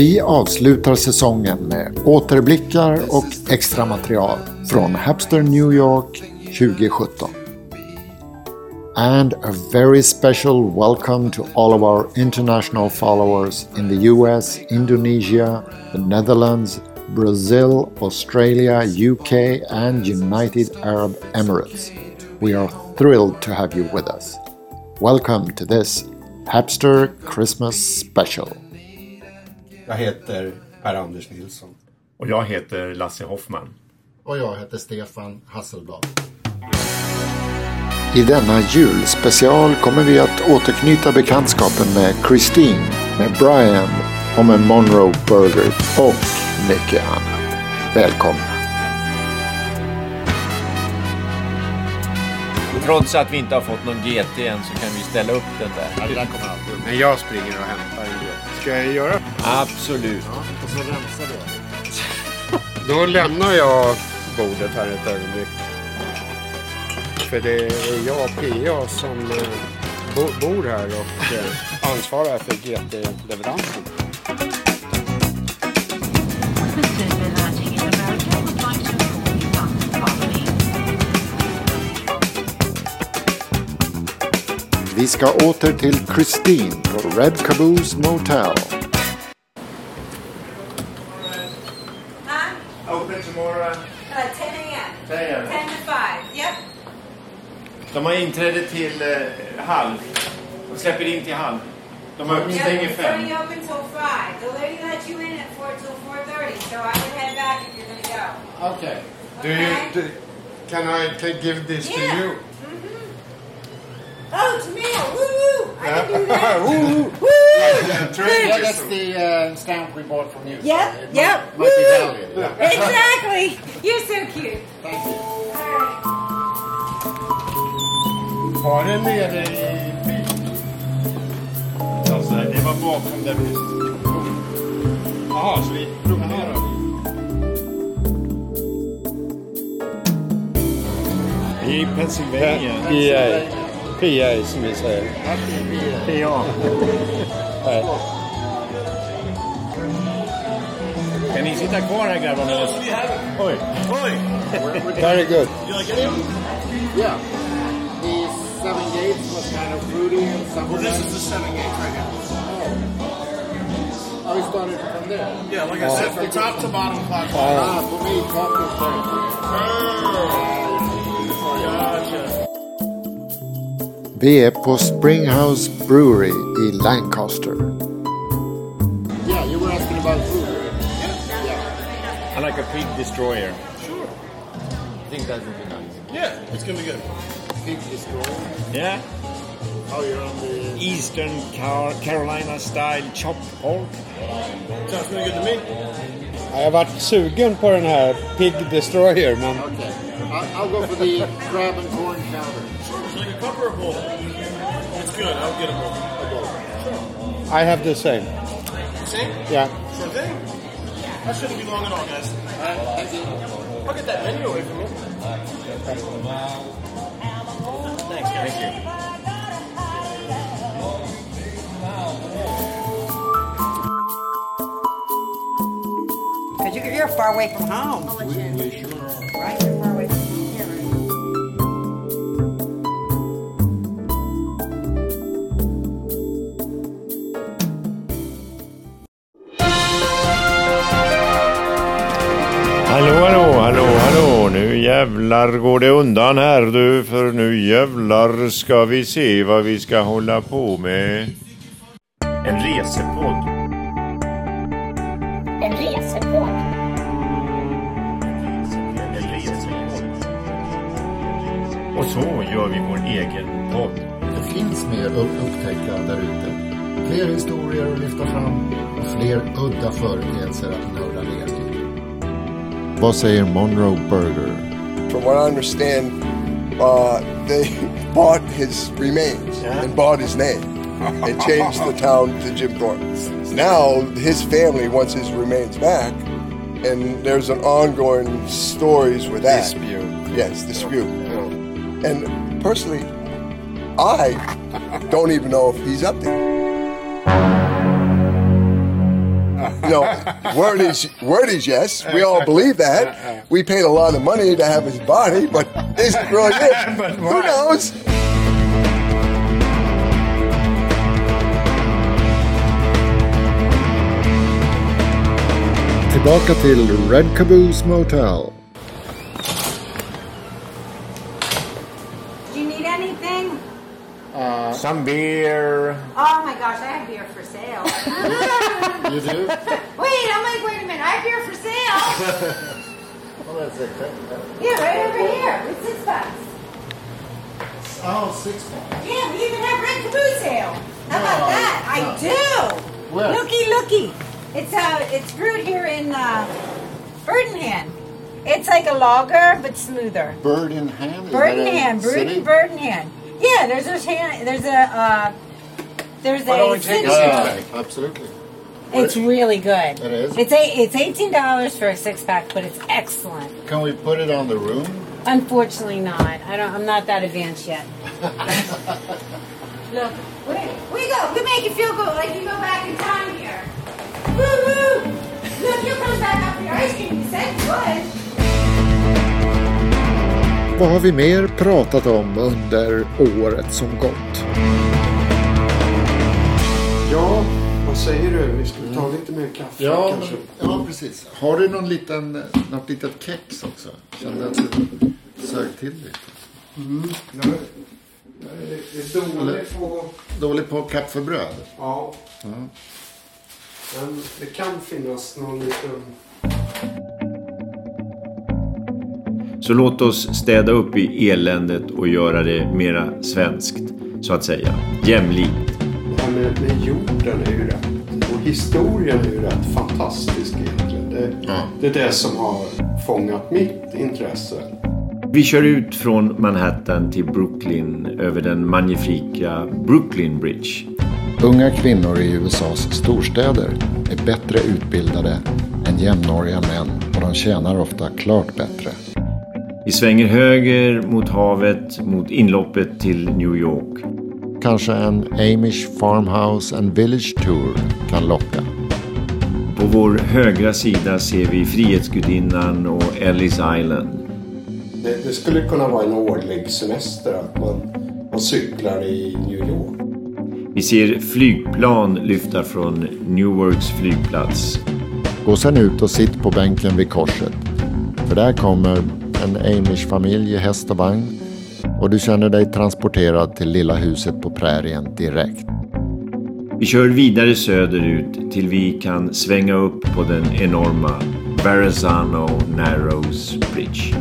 Vi avslutar säsongen med återblickar och extra material från Hapster New York 2017. And a very special welcome to all of our international followers in the US, Indonesia, the Netherlands, Brazil, Australia, UK, and United Arab Emirates. We are thrilled to have you with us. Welcome to this Hapster Christmas Special. Jag heter Per-Anders Nilsson. Och jag heter Lasse Hoffman. Och jag heter Stefan Hasselblad. I denna julspecial kommer vi att återknyta bekantskapen med Christine, med Brian och med Monroe Burger och mycket annat. Välkomna! Trots att vi inte har fått någon GT än så kan vi ställa upp den där. Ja, det där kommer aldrig. Men jag springer och hämtar en grej. Ska jag göra? Absolut. Ja, och så rensar du. Då lämnar jag bordet här ett ögonblick. För det är jag och PA som eh, bo- bor här och eh, ansvarar för GT-leveransen. Vi ska åter till Christine på Red Caboose Motel. Huh? Open tomorrow. Uh, 10 a.m. 10 a.m.. 10 to 5. Yep. De har inträde till eh, halv. De släpper in till halv. De har Yep, stänger fem. only open till 5. The lady let you in at 4 till 4.30, so I would head back if you're to go. Okay. Do you, do, can I take, give this to Yeah. you? Oh, tomato! Woo woo! I can do that. Woo! Woo! Yeah, that's the uh, stamp we bought from you. Yep, It yep, Might, might be woo! valued. Yeah. Exactly. You're so cute. Thank you. All right. Har den nere i bil? Alltså, det var bakom där vi... Jaha, så vi promenerar? I Pennsylvania. PA. PA som vi säger. PA. Nej. Kan ni sitta kvar här grabbar? medan- Oj. Very good. Yeah. The seven gates was kind of fruity and something. Well, this is the seven gates right here. Oh. oh, we started from there. Yeah, like I said, from top to bottom clockwise. Ah, for me, top was Gotcha. Vi är på Springhouse Brewery i Lancaster. Yeah, you were asking about food. I like a pig destroyer. Sure. I think that would be nice. Yeah, it's gonna be good. Pig destroyer. Yeah. Oh, you're on the... Eastern Car Carolina style chopped pork. Sounds really good to me. Jag har varit sugen på den här Pig Destroyer men Okay. I'll, I'll go for the crab and corn chowder. Would you like a cup or a bowl? It's good. I'll get a bowl. I have the same. Same? Yeah. Sure thing. That shouldn't be long at all, guys. I'll get that menu away from you. Thanks, guys. Thank you. Because you're, you're far away from home. Jävlar går det undan här du, för nu jävlar ska vi se vad vi ska hålla på med. En resepodd. En resepodd. En resepodd. Och så gör vi vår egen podd. Det finns mer att upptäcka där ute. Fler historier att lyfta fram och fler udda företeelser att nörda ner i. Vad säger Monroe Burger? From what I understand, uh, they bought his remains and bought his name and changed the town to Jim Thorpe. Now his family wants his remains back, and there's an ongoing stories with that Dispute. Yes, dispute. And personally, I don't even know if he's up there. Know, word is word is yes. We all believe that. We paid a lot of money to have his body, but is it really it? Who knows? Tillbaka till Red Caboose Motel. Do you need anything? Some beer. Oh my gosh, I have beer for sale. You do? wait, I'm like, wait a minute, I have beer for sale. Oh, that's it. Yeah, right over here. It's six bucks. Oh, six months. Yeah, we even have red caboose ale. How about that? I do. Where? Looky, looky. It's uh, it's brewed here in uh, Bird-in-Hand. It's like a lager but smoother. Bird in hand? Is that a Bird-in-Hand, brewed city? in Bird-in-Hand. Yeah, there's a tan- there's a uh, there's Why don't a we take a city- six Yeah, absolutely. It's really good. It is? It's a, it's eighteen dollars for a six pack, but it's excellent. Can we put it on the room? Unfortunately, not. I don't. I'm not that advanced yet. Look, we, we go. We make you feel good, like you go back in time here. Woo woo! Look, you come back up your ice cream. You said you would. Vad har vi mer pratat om under året som gått? Ja, vad säger du? Vi skulle ta lite mer kaffe Ja, kanske. ja, precis. Har du någon liten, något litet kex också? Kände att du sög till lite. Jag är, jag är dålig på... Dålig på kaffebröd? Ja. Men det kan finnas någon liten... Så låt oss städa upp i eländet och göra det mera svenskt, så att säga. Jämlikt. Det här med, med jorden är ju rätt. Och historien är ju rätt fantastisk egentligen. Det, Ja. det är det som har fångat mitt intresse. Vi kör ut från Manhattan till Brooklyn över den magnifika Brooklyn Bridge. Unga kvinnor i USAs storstäder är bättre utbildade än jämnåriga män och de tjänar ofta klart bättre. Vi svänger höger mot havet, mot inloppet till New York. Kanske en Amish Farmhouse and Village Tour kan locka. På vår högra sida ser vi Frihetsgudinnan och Ellis Island. Det, det skulle kunna vara en årlig semester att man, man cyklar i New York. Vi ser flygplan lyfta från Newarks flygplats. Gå sen ut och sitt på bänken vid korset. För där kommer en Amish-familj i häst och vagn och du känner dig transporterad till lilla huset på prärien direkt. Vi kör vidare söderut till vi kan svänga upp på den enorma Verrazano Narrows Bridge.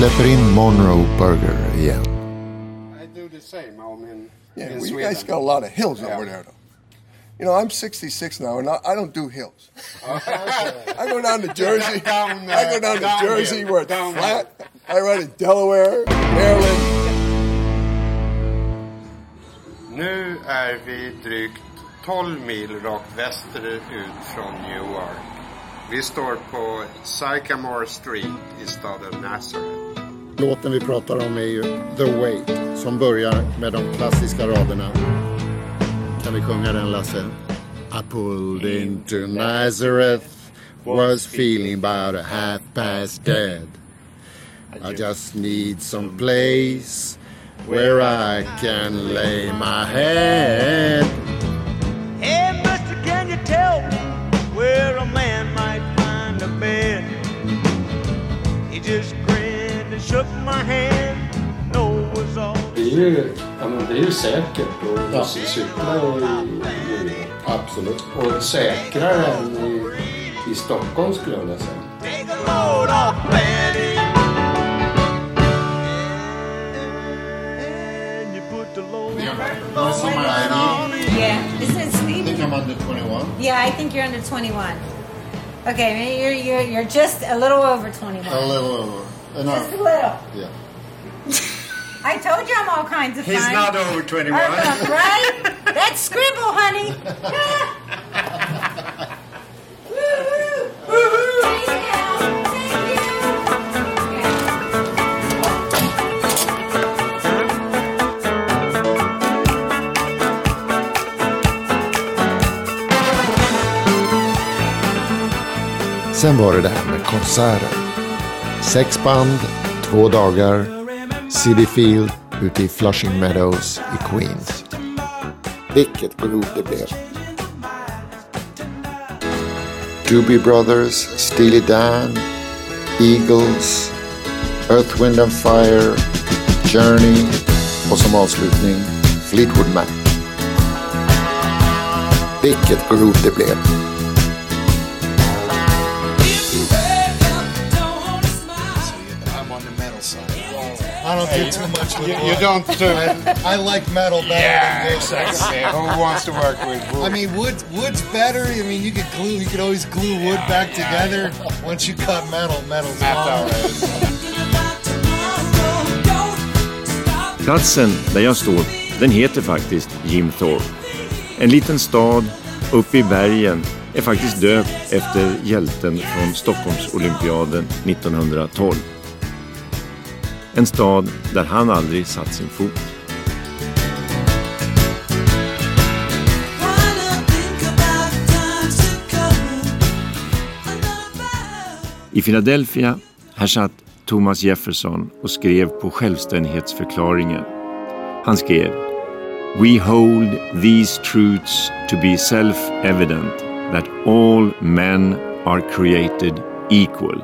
Släpper in Monroe Burger igen. I do the same. I'm in, Yeah, in well, you guys got a lot of hills Yeah. over there, though. You know, I'm 66 now, and I, I don't do hills. I go down to Jersey. Down, uh, I go down to downhill. Jersey where it's Downhill. flat. I ride in Delaware, Maryland. Nu är vi drygt 12 mil rakt västerut från Newark. Vi står på Sycamore Street i staden Nazareth. Låten vi pratar om är ju The Weight som börjar med de klassiska raderna. Kan vi sjunga den Lasse? I pulled into Nazareth was feeling about a half past dead I just need some place where I can lay my head det är ju säkert att cykla i New York. Absolut. Och säkrare än i, i Stockholm skulle jag vilja säga. Yeah. Isn't it I sweet? think I'm under 21. Yeah, I think you're under 21. Okay, you're you're you're just a little over 21. A little over. Uh, no. Just a little. Yeah. I told you I'm all kinds of He's fun. not over 21. right? That's scribble, honey. Woo-hoo. Woo-hoo. Thank you. Thank you. Sen var det det här med konserter. Sex band, två dagar, Citi Field ute i Flushing Meadows i Queens. Vilket groove det blev. Doobie Brothers, Steely Dan, Eagles, Earth, Wind and Fire, Journey och som avslutning Fleetwood Mac. Vilket groove det blev. The metal side. I don't do too much with You, wood. you don't do it. I like metal better Yeah, than wood. exactly. Who wants to work with wood? I mean, wood wood's better. I mean, you could glue. You could always glue wood back together. Once you cut metal, metal's Metal, gone. Platsen där jag står, den heter faktiskt Jim Thorpe. En liten stad uppe i bergen är faktiskt döpt efter hjälten från Stockholmsolympiaden 1912. En stad där han aldrig satt sin fot. I Philadelphia här satt Thomas Jefferson och skrev på självständighetsförklaringen. Han skrev We hold these truths to be self-evident that all men are created equal,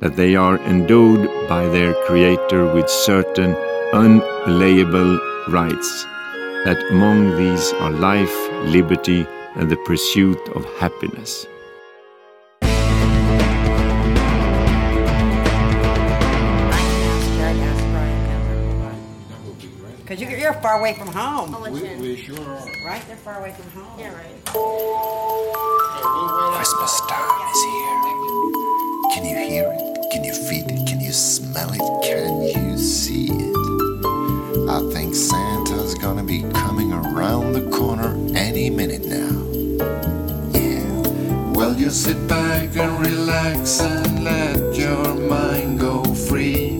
that they are endowed by their creator with certain unalienable rights, that among these are life, liberty and the pursuit of happiness. Because you're, you're far away from home. I'll let you in. sure are. Right? They're far away from home. Yeah, right. Christmas time is here. Can you hear it? You smell it? Can you see it? I think Santa's gonna be coming around the corner any minute now. Yeah. Well, you sit back and relax and let your mind go free.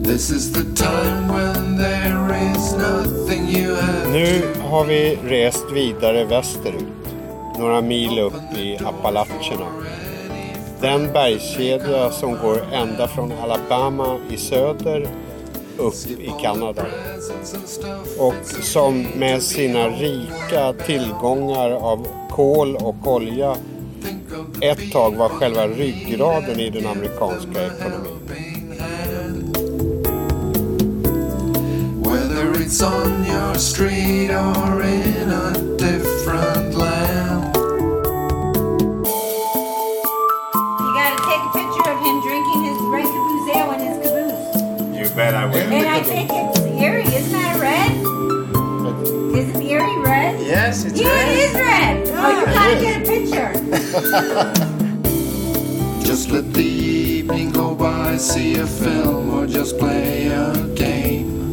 This is the time when there is nothing you have. Nu har vi rest vidare västerut. Några mil upp i Appalacherna. Den bergskedja som går ända från Alabama i söder upp i Kanada. Och som med sina rika tillgångar av kol och olja ett tag var själva ryggraden i den amerikanska ekonomin. Whether it's on your street or in a Yes, it's yeah, it is red. Oh, you gotta get a picture. Just let the evening go by, see a film or just play a game.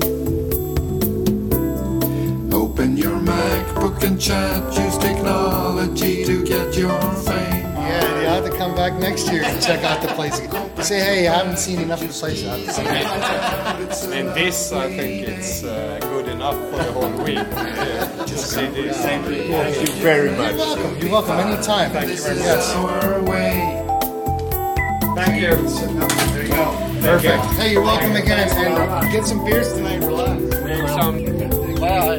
Open your MacBook and chat, use technology to get your fame. Yeah, you have to come back next year and check out the place. Again. Say, hey, I haven't seen enough of the place. I have to see. And this, I think it's uh, good enough for the whole week see this. Thank you very much. You're welcome. You're welcome anytime. Thank you very much. Yes. Our way. Thank you. There you go. Perfect. Hey, you're welcome again. And get some beers tonight. Relax. Make some. Bye.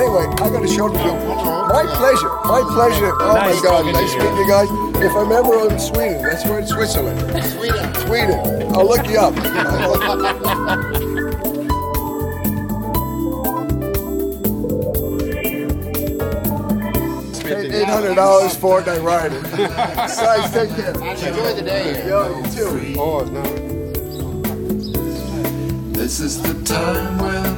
Anyway, I got a show to do. My pleasure. My pleasure. Oh Nice my God, nice meeting you guys. If I'm ever on in Sweden. That's right, Switzerland. Sweden. Sweden. I'll look you up. Eight hundred dollars fortnight riding. Guys, take care. Enjoy the day. Yo, you too. Oh, no. This is the time when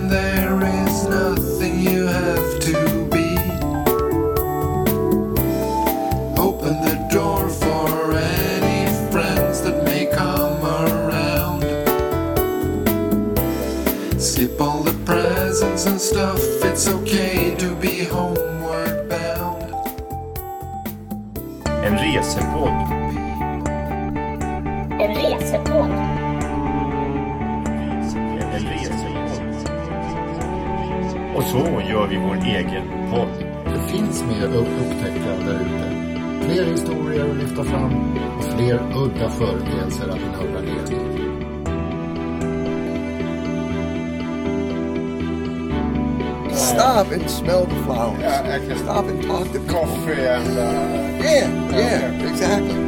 stuff, it's okay to be homeward bound. En resepodd. En resepodd. En resepodd. Och så gör vi vår egen podd. Det finns mer att upptäcka där ute. Fler historier att lyfta fram och fler udda företeelser att nörda ner Stop and smell the flowers. Yeah, I can Stop and talk to people. coffee and uh, Yeah, yeah, exactly.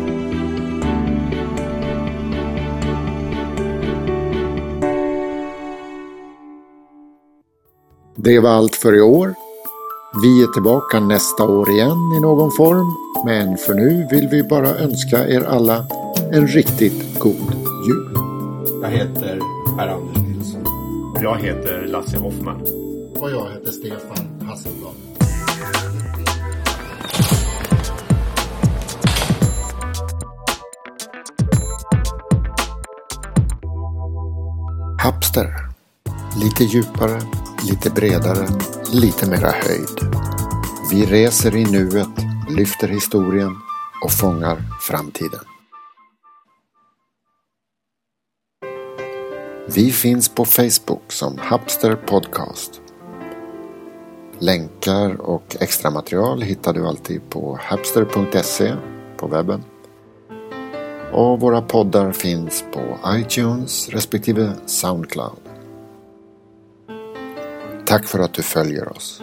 Det var allt för i år. Vi är tillbaka nästa år igen i någon form. Men för nu vill vi bara önska er alla en riktigt god jul. jag heter Per-Anders Nilsson. Jag heter Lasse Hoffman. Och jag heter Stefan Hasselblad. Hapster. Lite djupare, lite bredare, lite mera höjd. Vi reser i nuet, lyfter historien och fångar framtiden. Vi finns på Facebook som Hapster Podcast. Länkar och extra material hittar du alltid på hapster.se på webben. Och våra poddar finns på iTunes respektive Soundcloud. Tack för att du följer oss.